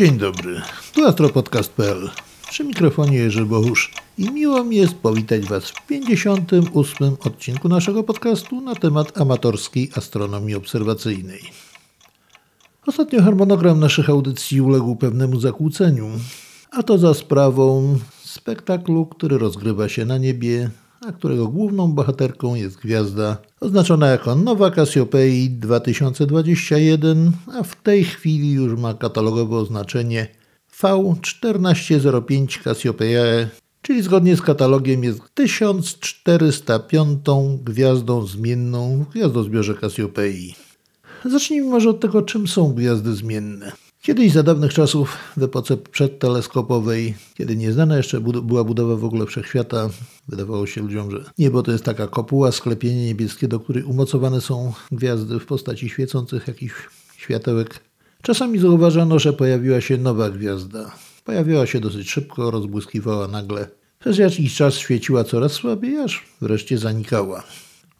Dzień dobry, tu astropodcast.pl. Przy mikrofonie Jerzy Bohusz i miło mi jest powitać Was w 58. odcinku naszego podcastu na temat amatorskiej astronomii obserwacyjnej. Ostatnio harmonogram naszych audycji uległ pewnemu zakłóceniu, a to za sprawą spektaklu, który rozgrywa się na niebie, którego główną bohaterką jest gwiazda oznaczona jako Nowa Cassiopei 2021, a w tej chwili już ma katalogowe oznaczenie V1405 Cassiopeiae, czyli zgodnie z katalogiem jest 1405 gwiazdą zmienną w gwiazdozbiorze Cassiopei. Zacznijmy może od tego, czym są gwiazdy zmienne. Kiedyś za dawnych czasów, w epoce przedteleskopowej, kiedy nieznana jeszcze była budowa w ogóle wszechświata, wydawało się ludziom, że niebo to jest taka kopuła, sklepienie niebieskie, do której umocowane są gwiazdy w postaci świecących jakichś światełek. Czasami zauważano, że pojawiła się nowa gwiazda. Pojawiała się dosyć szybko, rozbłyskiwała nagle. Przez jakiś czas świeciła coraz słabiej, aż wreszcie zanikała.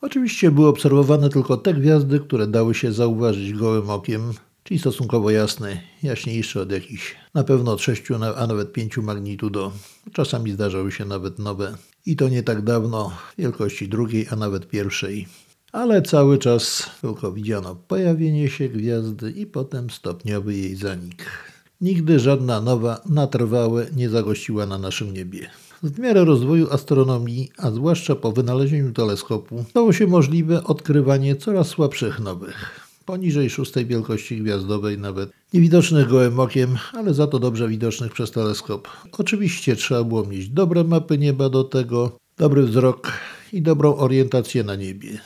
Oczywiście były obserwowane tylko te gwiazdy, które dały się zauważyć gołym okiem, czyli stosunkowo jasne, jaśniejsze od jakichś na pewno od 6, a nawet 5 magnitudo. Czasami zdarzały się nawet nowe i to nie tak dawno, wielkości drugiej, a nawet pierwszej. Ale cały czas tylko widziano pojawienie się gwiazdy i potem stopniowy jej zanik. Nigdy żadna nowa na trwałe nie zagościła na naszym niebie. W miarę rozwoju astronomii, a zwłaszcza po wynalezieniu teleskopu, stało się możliwe odkrywanie coraz słabszych nowych poniżej szóstej wielkości gwiazdowej, nawet niewidocznych gołym okiem, ale za to dobrze widocznych przez teleskop. Oczywiście trzeba było mieć dobre mapy nieba do tego, dobry wzrok i dobrą orientację na niebie.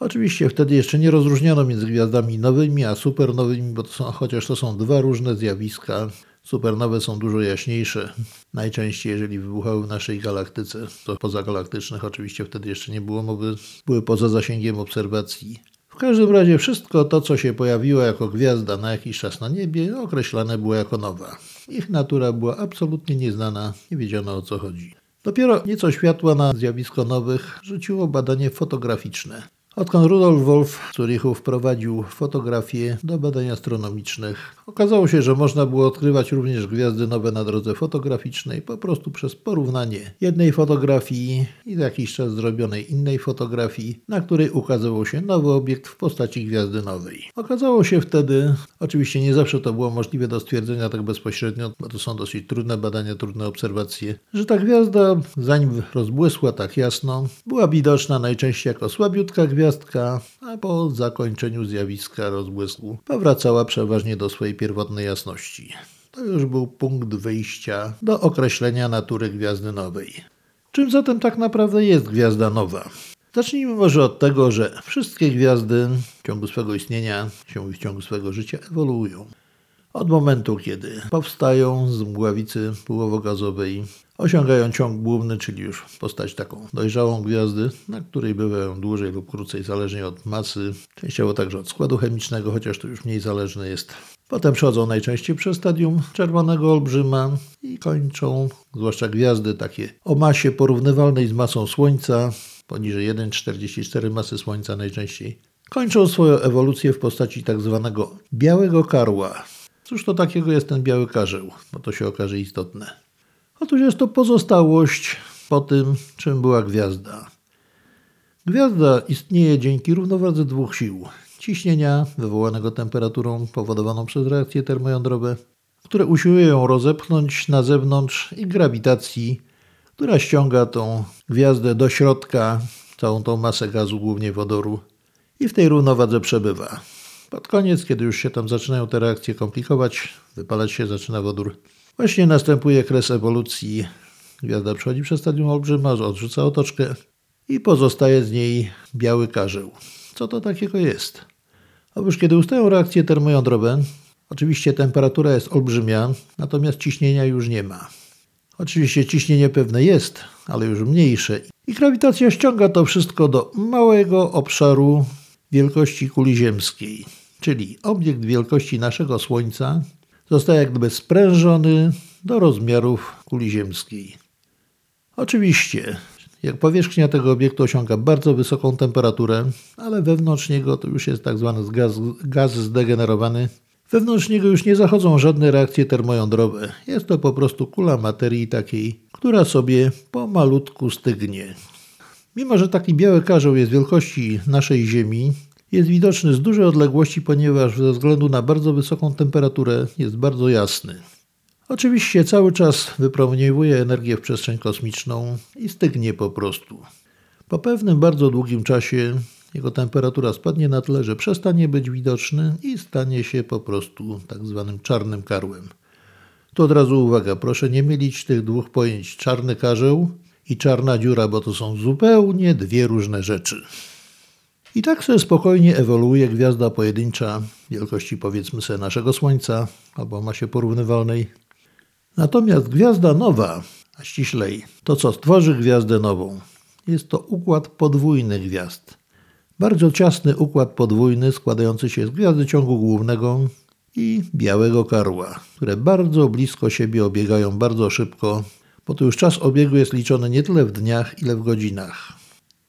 Oczywiście wtedy jeszcze nie rozróżniano między gwiazdami nowymi a supernowymi, bo to są, chociaż to są dwa różne zjawiska. Supernowe są dużo jaśniejsze. Najczęściej, jeżeli wybuchały w naszej galaktyce, to pozagalaktycznych oczywiście wtedy jeszcze nie było mowy, były poza zasięgiem obserwacji. W każdym razie wszystko to, co się pojawiło jako gwiazda na jakiś czas na niebie, określane było jako nowa. Ich natura była absolutnie nieznana, nie wiedziano o co chodzi. Dopiero nieco światła na zjawisko nowych rzuciło badanie fotograficzne. Odkąd Rudolf Wolf w Zurichu wprowadził fotografię do badań astronomicznych, okazało się, że można było odkrywać również gwiazdy nowe na drodze fotograficznej po prostu przez porównanie jednej fotografii i za jakiś czas zrobionej innej fotografii, na której ukazywał się nowy obiekt w postaci gwiazdy nowej. Okazało się wtedy, oczywiście nie zawsze to było możliwe do stwierdzenia tak bezpośrednio, bo to są dosyć trudne badania, trudne obserwacje, że ta gwiazda, zanim rozbłysła tak jasno, była widoczna najczęściej jako słabiutka gwiazda, gwiazdka, a po zakończeniu zjawiska rozbłysku powracała przeważnie do swojej pierwotnej jasności. To już był punkt wyjścia do określenia natury gwiazdy nowej. Czym zatem tak naprawdę jest gwiazda nowa? Zacznijmy może od tego, że wszystkie gwiazdy w ciągu swego istnienia, w ciągu swego życia ewoluują. Od momentu, kiedy powstają z mgławicy pyłowo-gazowej, osiągają ciąg główny, czyli już postać taką dojrzałą gwiazdy, na której bywają dłużej lub krócej, zależnie od masy, częściowo także od składu chemicznego, chociaż to już mniej zależne jest. Potem przechodzą najczęściej przez stadium czerwonego olbrzyma i kończą, zwłaszcza gwiazdy takie o masie porównywalnej z masą Słońca, poniżej 1,44 masy Słońca najczęściej, kończą swoją ewolucję w postaci tak zwanego białego karła, Cóż to takiego jest ten biały karzeł? Bo to się okaże istotne. Otóż jest to pozostałość po tym, czym była gwiazda. Gwiazda istnieje dzięki równowadze dwóch sił. Ciśnienia wywołanego temperaturą powodowaną przez reakcje termojądrowe, które usiłują ją rozepchnąć na zewnątrz i grawitacji, która ściąga tą gwiazdę do środka, całą tą masę gazu, głównie wodoru, i w tej równowadze przebywa. Pod koniec, kiedy już się tam zaczynają te reakcje komplikować, wypalać się zaczyna wodór, właśnie następuje kres ewolucji. Gwiazda przechodzi przez stadium olbrzyma, odrzuca otoczkę i pozostaje z niej biały karzeł. Co to takiego jest? Otóż kiedy ustają reakcje termojądrowe, oczywiście temperatura jest olbrzymia, natomiast ciśnienia już nie ma. Oczywiście ciśnienie pewne jest, ale już mniejsze. I grawitacja ściąga to wszystko do małego obszaru wielkości kuli ziemskiej, czyli obiekt wielkości naszego Słońca, zostaje jak gdyby sprężony do rozmiarów kuli ziemskiej. Oczywiście, jak powierzchnia tego obiektu osiąga bardzo wysoką temperaturę, ale wewnątrz niego to już jest tak zwany gaz, gaz zdegenerowany, Wewnątrz niego już nie zachodzą żadne reakcje termojądrowe. Jest to po prostu kula materii takiej, która sobie pomalutku stygnie. Mimo, że taki biały karzeł jest wielkości naszej Ziemi, jest widoczny z dużej odległości, ponieważ ze względu na bardzo wysoką temperaturę jest bardzo jasny. Oczywiście cały czas wypromieniowuje energię w przestrzeń kosmiczną i stygnie po prostu. Po pewnym bardzo długim czasie jego temperatura spadnie na tyle, że przestanie być widoczny i stanie się po prostu tak zwanym czarnym karłem. Tu od razu uwaga, proszę nie mylić tych dwóch pojęć czarny karzeł i czarna dziura, bo to są zupełnie dwie różne rzeczy. I tak sobie spokojnie ewoluuje gwiazda pojedyncza wielkości powiedzmy sobie naszego Słońca albo masie porównywalnej. Natomiast gwiazda nowa, a ściślej to co stworzy gwiazdę nową, jest to układ podwójny gwiazd. Bardzo ciasny układ podwójny składający się z gwiazdy ciągu głównego i białego karła, które bardzo blisko siebie obiegają bardzo szybko, bo to już czas obiegu jest liczony nie tyle w dniach, ile w godzinach.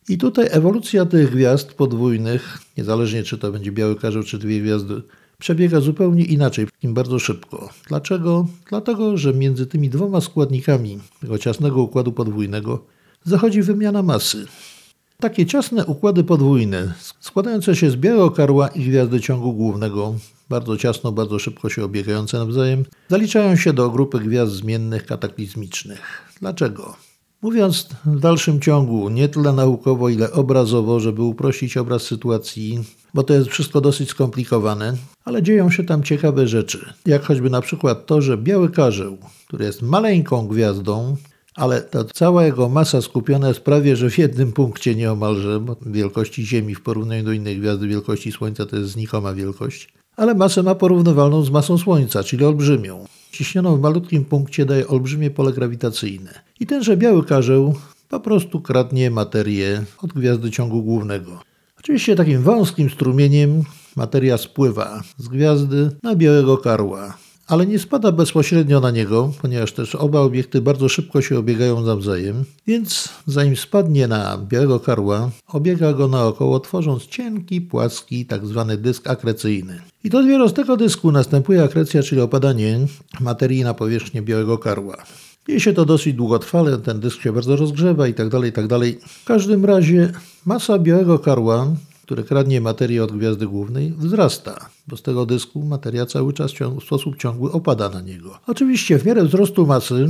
I tutaj ewolucja tych gwiazd podwójnych, niezależnie czy to będzie biały karzeł, czy dwie gwiazdy, przebiega zupełnie inaczej, im bardzo szybko. Dlaczego? Dlatego, że między tymi dwoma składnikami tego ciasnego układu podwójnego zachodzi wymiana masy. Takie ciasne układy podwójne, składające się z białego karła i gwiazdy ciągu głównego, bardzo ciasno, bardzo szybko się obiegające nawzajem, zaliczają się do grupy gwiazd zmiennych kataklizmicznych. Dlaczego? Mówiąc w dalszym ciągu nie tyle naukowo, ile obrazowo, żeby uprościć obraz sytuacji, bo to jest wszystko dosyć skomplikowane, ale dzieją się tam ciekawe rzeczy. Jak choćby na przykład to, że biały karzeł, który jest maleńką gwiazdą, ale ta cała jego masa skupiona jest prawie że w jednym punkcie nieomalże, bo wielkości Ziemi w porównaniu do innej gwiazdy wielkości Słońca to jest znikoma wielkość, ale masę ma porównywalną z masą Słońca, czyli olbrzymią. Ciśnioną w malutkim punkcie daje olbrzymie pole grawitacyjne. I tenże biały karzeł po prostu kradnie materię od gwiazdy ciągu głównego. Oczywiście takim wąskim strumieniem materia spływa z gwiazdy na białego karła, ale nie spada bezpośrednio na niego, ponieważ też oba obiekty bardzo szybko się obiegają nawzajem, więc zanim spadnie na białego karła, obiega go naokoło, tworząc cienki, płaski, tak zwany dysk akrecyjny. I to dopiero z tego dysku następuje akrecja, czyli opadanie materii na powierzchnię białego karła. Dzieje się to dosyć długotrwale, ten dysk się bardzo rozgrzewa i tak dalej, tak dalej. W każdym razie masa białego karła które kradnie materię od gwiazdy głównej, wzrasta, bo z tego dysku materia cały czas w sposób ciągły opada na niego. Oczywiście w miarę wzrostu masy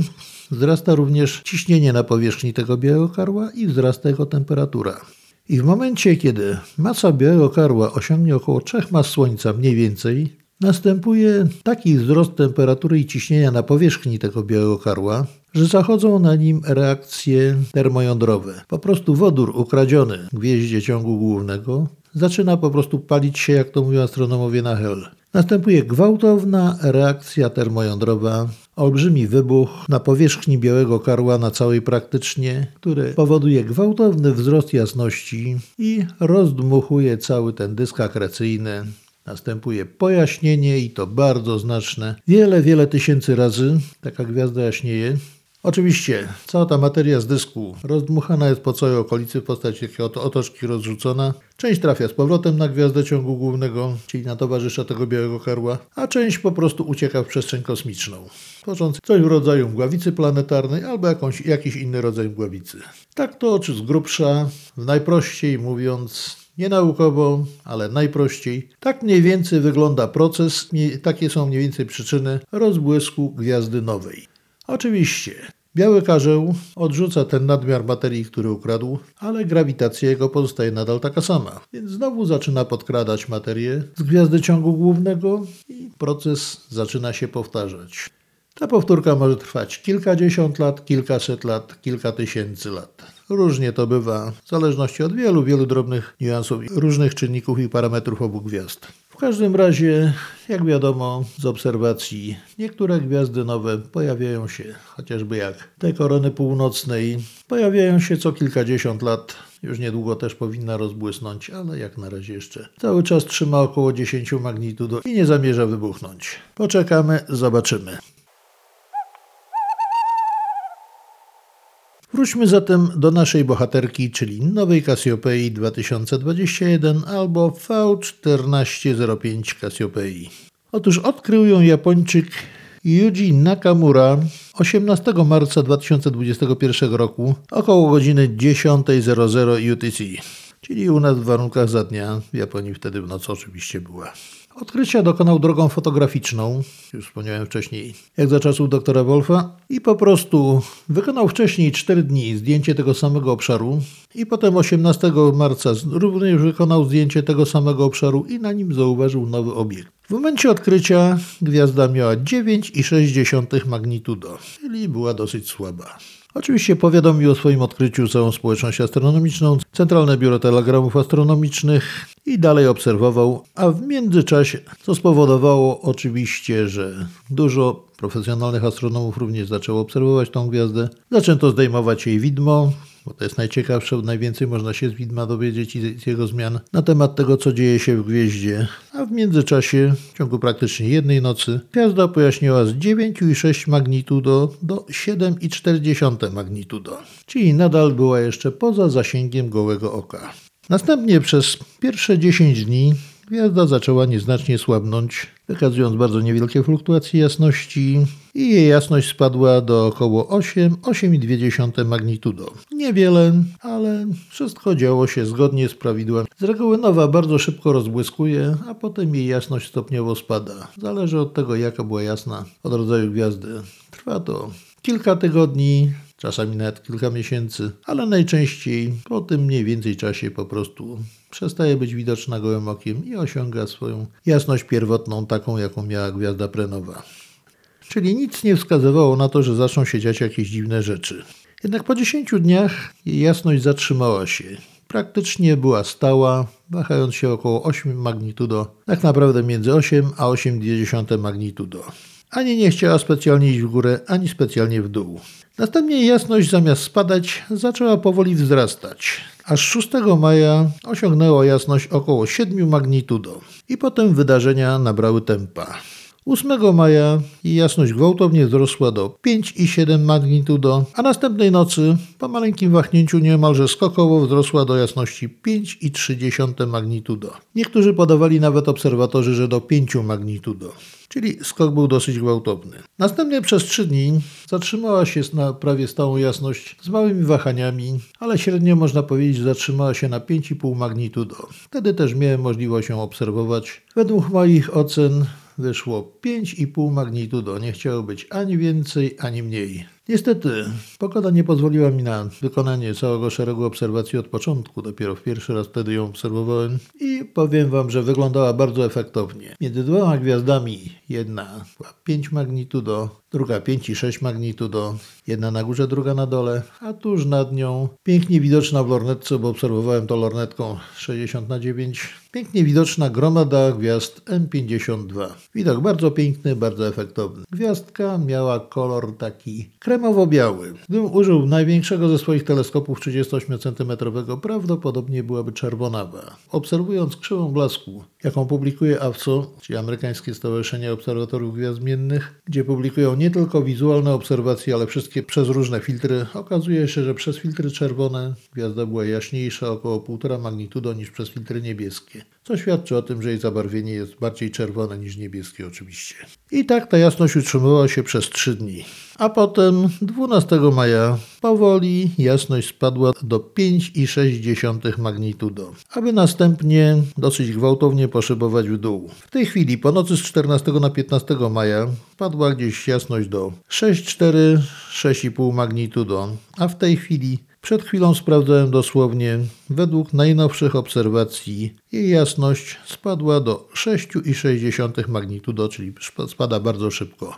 wzrasta również ciśnienie na powierzchni tego białego karła i wzrasta jego temperatura. I w momencie, kiedy masa białego karła osiągnie około 3 mas Słońca mniej więcej, następuje taki wzrost temperatury i ciśnienia na powierzchni tego białego karła, że zachodzą na nim reakcje termojądrowe. Po prostu wodór ukradziony gwieździe ciągu głównego zaczyna po prostu palić się, jak to mówią astronomowie, na hel. Następuje gwałtowna reakcja termojądrowa, olbrzymi wybuch na powierzchni białego karła na całej praktycznie, który powoduje gwałtowny wzrost jasności i rozdmuchuje cały ten dysk akrecyjny. Następuje pojaśnienie i to bardzo znaczne. Wiele, wiele tysięcy razy taka gwiazda jaśnieje. Oczywiście, cała ta materia z dysku rozdmuchana jest po całej okolicy w postaci takiej oto otoczki rozrzucona. Część trafia z powrotem na gwiazdę ciągu głównego, czyli na towarzysza tego białego karła, a część po prostu ucieka w przestrzeń kosmiczną, tworząc coś w rodzaju mgławicy planetarnej albo jakąś, jakiś inny rodzaj mgławicy. Tak to czy z grubsza, najprościej mówiąc, nie naukowo, ale najprościej. Tak mniej więcej wygląda proces, takie są mniej więcej przyczyny rozbłysku gwiazdy nowej. Oczywiście, biały karzeł odrzuca ten nadmiar materii, który ukradł, ale grawitacja jego pozostaje nadal taka sama. Więc znowu zaczyna podkradać materię z gwiazdy ciągu głównego i proces zaczyna się powtarzać. Ta powtórka może trwać kilkadziesiąt lat, kilkaset lat, kilka tysięcy lat. Różnie to bywa, w zależności od wielu, wielu drobnych niuansów, różnych czynników i parametrów obu gwiazd. W każdym razie, jak wiadomo z obserwacji, niektóre gwiazdy nowe pojawiają się, chociażby jak te korony północnej, pojawiają się co kilkadziesiąt lat. Już niedługo też powinna rozbłysnąć, ale jak na razie jeszcze cały czas trzyma około 10 magnitudo i nie zamierza wybuchnąć. Poczekamy, zobaczymy. Wróćmy zatem do naszej bohaterki, czyli nowej Cassiopeii 2021 albo V1405 Cassiopeii. Otóż odkrył ją Japończyk Yuji Nakamura 18 marca 2021 roku około godziny 10.00 UTC, czyli u nas w warunkach za dnia, w Japonii wtedy w nocy oczywiście była. Odkrycia dokonał drogą fotograficzną, już wspomniałem wcześniej, jak za czasów doktora Wolfa, i po prostu wykonał wcześniej 4 dni zdjęcie tego samego obszaru i potem 18 marca również wykonał zdjęcie tego samego obszaru i na nim zauważył nowy obiekt. W momencie odkrycia gwiazda miała 9,6 magnitudo, czyli była dosyć słaba. Oczywiście powiadomił o swoim odkryciu całą społeczność astronomiczną, Centralne Biuro Telegramów Astronomicznych i dalej obserwował, a w międzyczasie, co spowodowało oczywiście, że dużo profesjonalnych astronomów również zaczęło obserwować tą gwiazdę, zaczęto zdejmować jej widmo, bo to jest najciekawsze, najwięcej można się z widma dowiedzieć i z jego zmian na temat tego, co dzieje się w gwieździe. A w międzyczasie, w ciągu praktycznie jednej nocy, gwiazda pojaśniła z 9,6 magnitudo do 7,4 magnitudo, czyli nadal była jeszcze poza zasięgiem gołego oka. Następnie przez pierwsze 10 dni Gwiazda zaczęła nieznacznie słabnąć, wykazując bardzo niewielkie fluktuacje jasności i jej jasność spadła do około 8,2 magnitudo. Niewiele, ale wszystko działo się zgodnie z prawidłem. Z reguły nowa bardzo szybko rozbłyskuje, a potem jej jasność stopniowo spada. Zależy od tego, jaka była jasna, od rodzaju gwiazdy. Trwa to kilka tygodni, czasami nawet kilka miesięcy, ale najczęściej po tym mniej więcej czasie po prostu przestaje być widoczna gołym okiem i osiąga swoją jasność pierwotną, taką jaką miała gwiazda prenowa. Czyli nic nie wskazywało na to, że zaczną się dziać jakieś dziwne rzeczy. Jednak po 10 dniach jasność zatrzymała się. Praktycznie była stała, wahając się około 8 magnitudo, tak naprawdę między 8 a 8,2 magnitudo. Ani nie chciała specjalnie iść w górę, ani specjalnie w dół. Następnie jasność zamiast spadać zaczęła powoli wzrastać, aż 6 maja osiągnęła jasność około 7 magnitudo i potem wydarzenia nabrały tempa. 8 maja jasność gwałtownie wzrosła do 5,7 magnitudo, a następnej nocy po maleńkim wahnięciu niemalże skokowo wzrosła do jasności 5,3 magnitudo. Niektórzy podawali nawet obserwatorzy, że do 5 magnitudo czyli skok był dosyć gwałtowny. Następnie przez trzy dni zatrzymała się na prawie stałą jasność z małymi wahaniami, ale średnio można powiedzieć, że zatrzymała się na 5,5 magnitudo. Wtedy też miałem możliwość ją obserwować. Według moich ocen wyszło 5,5 magnitudo. Nie chciało być ani więcej, ani mniej. Niestety, pogoda nie pozwoliła mi na wykonanie całego szeregu obserwacji od początku. Dopiero w pierwszy raz wtedy ją obserwowałem i powiem Wam, że wyglądała bardzo efektownie. Między dwoma gwiazdami jedna była 5 magnitudo, druga 5,6 magnitudo, jedna na górze, druga na dole, a tuż nad nią pięknie widoczna w lornetce, bo obserwowałem to lornetką 60 na 9 pięknie widoczna gromada gwiazd M52. Widok bardzo piękny, bardzo efektowny. Gwiazdka miała kolor taki kremowo-biały. Gdybym użył największego ze swoich teleskopów 38 cm, prawdopodobnie byłaby czerwonawa. Obserwując krzywą blasku, jaką publikuje AWCO, czyli Amerykańskie Stowarzyszenie Obserwatorów Gwiazd Zmiennych, gdzie publikują nie tylko wizualne obserwacje, ale wszystkie przez różne filtry, okazuje się, że przez filtry czerwone gwiazda była jaśniejsza około 1,5 magnitudo niż przez filtry niebieskie co świadczy o tym, że jej zabarwienie jest bardziej czerwone niż niebieskie oczywiście. I tak ta jasność utrzymywała się przez 3 dni. A potem 12 maja powoli jasność spadła do 5,6 magnitudo, aby następnie dosyć gwałtownie poszybować w dół. W tej chwili po nocy z 14 na 15 maja spadła gdzieś jasność do 6,4-6,5 magnitudo, a w tej chwili przed chwilą sprawdzałem dosłownie. Według najnowszych obserwacji jej jasność spadła do 6,6 magnitudo, czyli spada bardzo szybko.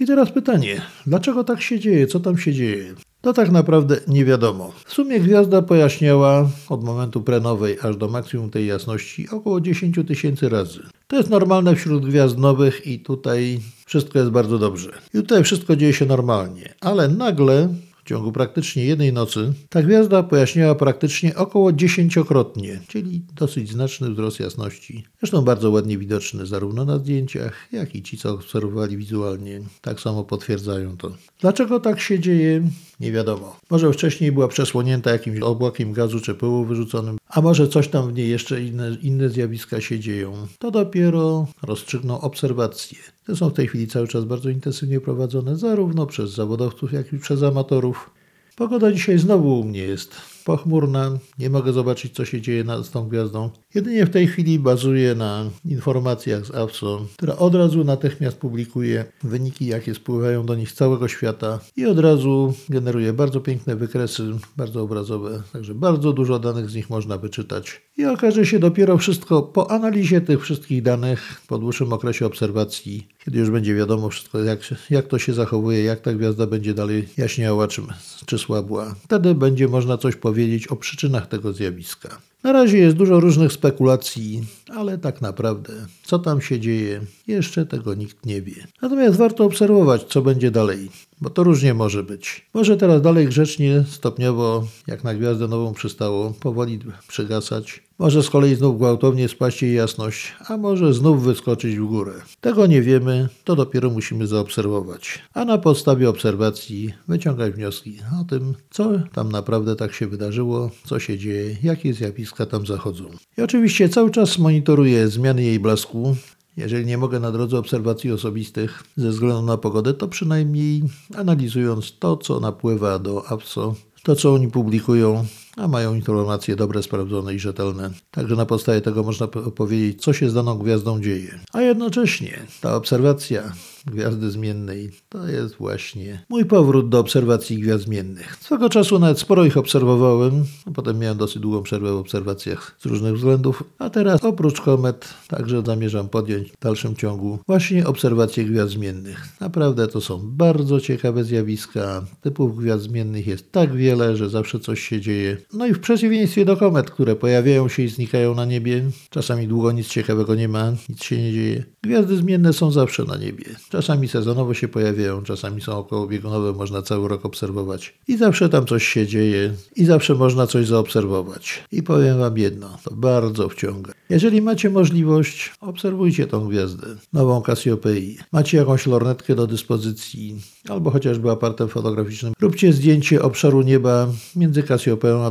I teraz pytanie, dlaczego tak się dzieje? Co tam się dzieje? To tak naprawdę nie wiadomo. W sumie gwiazda pojaśniała od momentu prenowej aż do maksimum tej jasności około 10 tysięcy razy. To jest normalne wśród gwiazd nowych i tutaj wszystko jest bardzo dobrze. I tutaj wszystko dzieje się normalnie, ale nagle w ciągu praktycznie jednej nocy ta gwiazda pojaśniała praktycznie około dziesięciokrotnie, czyli dosyć znaczny wzrost jasności. Zresztą bardzo ładnie widoczny zarówno na zdjęciach, jak i ci, co obserwowali wizualnie, tak samo potwierdzają to. Dlaczego tak się dzieje? Nie wiadomo. Może wcześniej była przesłonięta jakimś obłakiem gazu czy pyłu wyrzuconym, a może coś tam w niej jeszcze inne, inne zjawiska się dzieją. To dopiero rozstrzygną obserwacje. Te są w tej chwili cały czas bardzo intensywnie prowadzone zarówno przez zawodowców, jak i przez amatorów. Pogoda dzisiaj znowu u mnie jest pochmurna, nie mogę zobaczyć, co się dzieje z tą gwiazdą. Jedynie w tej chwili bazuję na informacjach z AWSO, która od razu natychmiast publikuje wyniki, jakie spływają do nich z całego świata i od razu generuje bardzo piękne wykresy, bardzo obrazowe, także bardzo dużo danych z nich można wyczytać. I okaże się dopiero wszystko po analizie tych wszystkich danych, po dłuższym okresie obserwacji, kiedy już będzie wiadomo wszystko, jak, jak to się zachowuje, jak ta gwiazda będzie dalej jaśniała, czy, czy słabła. Wtedy będzie można coś powiedzieć powiedzieć o przyczynach tego zjawiska. Na razie jest dużo różnych spekulacji, ale tak naprawdę, co tam się dzieje, jeszcze tego nikt nie wie. Natomiast warto obserwować, co będzie dalej, bo to różnie może być. Może teraz dalej grzecznie, stopniowo, jak na gwiazdę nową przystało, powoli przygasać. Może z kolei znów gwałtownie spaść jej jasność, a może znów wyskoczyć w górę. Tego nie wiemy, to dopiero musimy zaobserwować. A na podstawie obserwacji wyciągać wnioski o tym, co tam naprawdę tak się wydarzyło, co się dzieje, jakie zjawiska tam zachodzą. I oczywiście cały czas monitoruję zmiany jej blasku, jeżeli nie mogę na drodze obserwacji osobistych ze względu na pogodę, to przynajmniej analizując to, co napływa do APSO, to, co oni publikują, a mają informacje dobre, sprawdzone i rzetelne. Także na podstawie tego można powiedzieć, co się z daną gwiazdą dzieje. A jednocześnie ta obserwacja gwiazdy zmiennej to jest właśnie mój powrót do obserwacji gwiazd zmiennych. Swego czasu nawet sporo ich obserwowałem, a potem miałem dosyć długą przerwę w obserwacjach z różnych względów, a teraz oprócz komet także zamierzam podjąć w dalszym ciągu właśnie obserwacje gwiazd zmiennych. Naprawdę to są bardzo ciekawe zjawiska. Typów gwiazd zmiennych jest tak wiele, że zawsze coś się dzieje. No i w przeciwieństwie do komet, które pojawiają się i znikają na niebie, czasami długo nic ciekawego nie ma, nic się nie dzieje. Gwiazdy zmienne są zawsze na niebie. Czasami sezonowo się pojawiają, czasami są okołobiegunowe, można cały rok obserwować. I zawsze tam coś się dzieje i zawsze można coś zaobserwować. I powiem Wam jedno, to bardzo wciąga. Jeżeli macie możliwość, obserwujcie tą gwiazdę, nową Cassiopeii. Macie jakąś lornetkę do dyspozycji, albo chociażby aparatem fotograficznym. Róbcie zdjęcie obszaru nieba między Cassiopeią a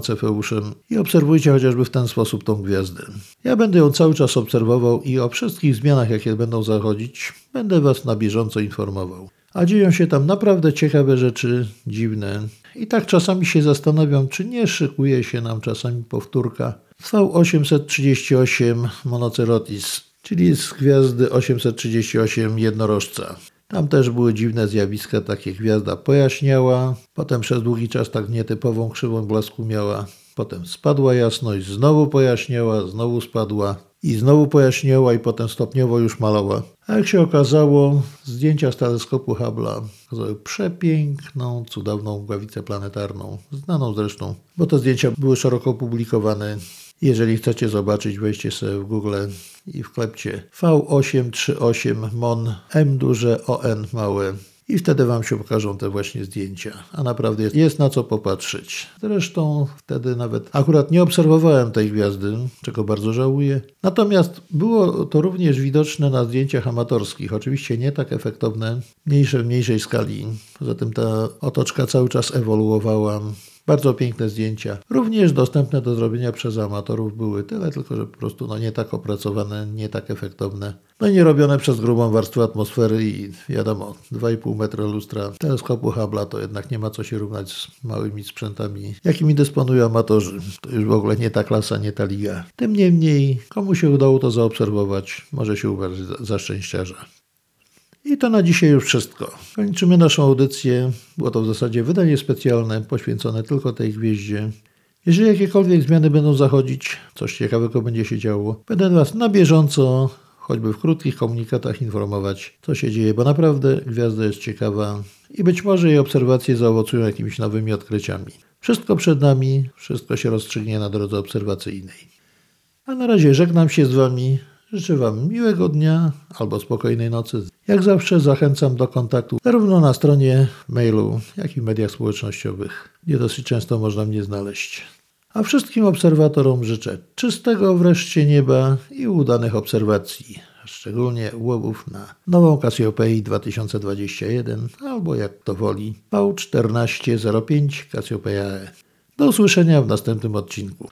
I obserwujcie chociażby w ten sposób tą gwiazdę. Ja będę ją cały czas obserwował i o wszystkich zmianach, jakie będą zachodzić, będę Was na bieżąco informował. A dzieją się tam naprawdę ciekawe rzeczy, dziwne. I tak czasami się zastanawiam, czy nie szykuje się nam czasami powtórka V838 Monocerotis, czyli z gwiazdy 838 jednorożca. Tam też były dziwne zjawiska, takie gwiazda pojaśniała, potem przez długi czas tak nietypową krzywą blasku miała, potem spadła jasność, znowu pojaśniała, znowu spadła i znowu pojaśniała i potem stopniowo już malała. A jak się okazało, zdjęcia z teleskopu Hubble'a pokazały przepiękną, cudowną mgławicę planetarną, znaną zresztą, bo te zdjęcia były szeroko opublikowane jeżeli chcecie zobaczyć, wejdźcie sobie w Google i wklepcie V838 MON M duże ON małe i wtedy Wam się pokażą te właśnie zdjęcia. A naprawdę jest, jest na co popatrzeć. Zresztą wtedy nawet akurat nie obserwowałem tej gwiazdy, czego bardzo żałuję. Natomiast było to również widoczne na zdjęciach amatorskich. Oczywiście nie tak efektowne, mniejsze w mniejszej skali. Poza tym ta otoczka cały czas ewoluowała. Bardzo piękne zdjęcia. Również dostępne do zrobienia przez amatorów były tyle, tylko że po prostu no, nie tak opracowane, nie tak efektowne. No i nie robione przez grubą warstwę atmosfery i wiadomo, 2,5 metra lustra teleskopu Hubble'a to jednak nie ma co się równać z małymi sprzętami, jakimi dysponują amatorzy. To już w ogóle nie ta klasa, nie ta liga. Tym niemniej, komu się udało to zaobserwować, może się uważać za, za szczęściarza. I to na dzisiaj już wszystko. Kończymy naszą audycję. Było to w zasadzie wydanie specjalne poświęcone tylko tej gwieździe. Jeżeli jakiekolwiek zmiany będą zachodzić, coś ciekawego będzie się działo, będę Was na bieżąco, choćby w krótkich komunikatach informować, co się dzieje, bo naprawdę gwiazda jest ciekawa i być może jej obserwacje zaowocują jakimiś nowymi odkryciami. Wszystko przed nami, wszystko się rozstrzygnie na drodze obserwacyjnej. A na razie żegnam się z Wami. Życzę Wam miłego dnia albo spokojnej nocy. Jak zawsze zachęcam do kontaktu zarówno na stronie mailu, jak i mediach społecznościowych, gdzie dosyć często można mnie znaleźć. A wszystkim obserwatorom życzę czystego wreszcie nieba i udanych obserwacji. szczególnie łowów na nową Cassiopeii 2021 albo jak to woli V1405 Cassiopeia E. Do usłyszenia w następnym odcinku.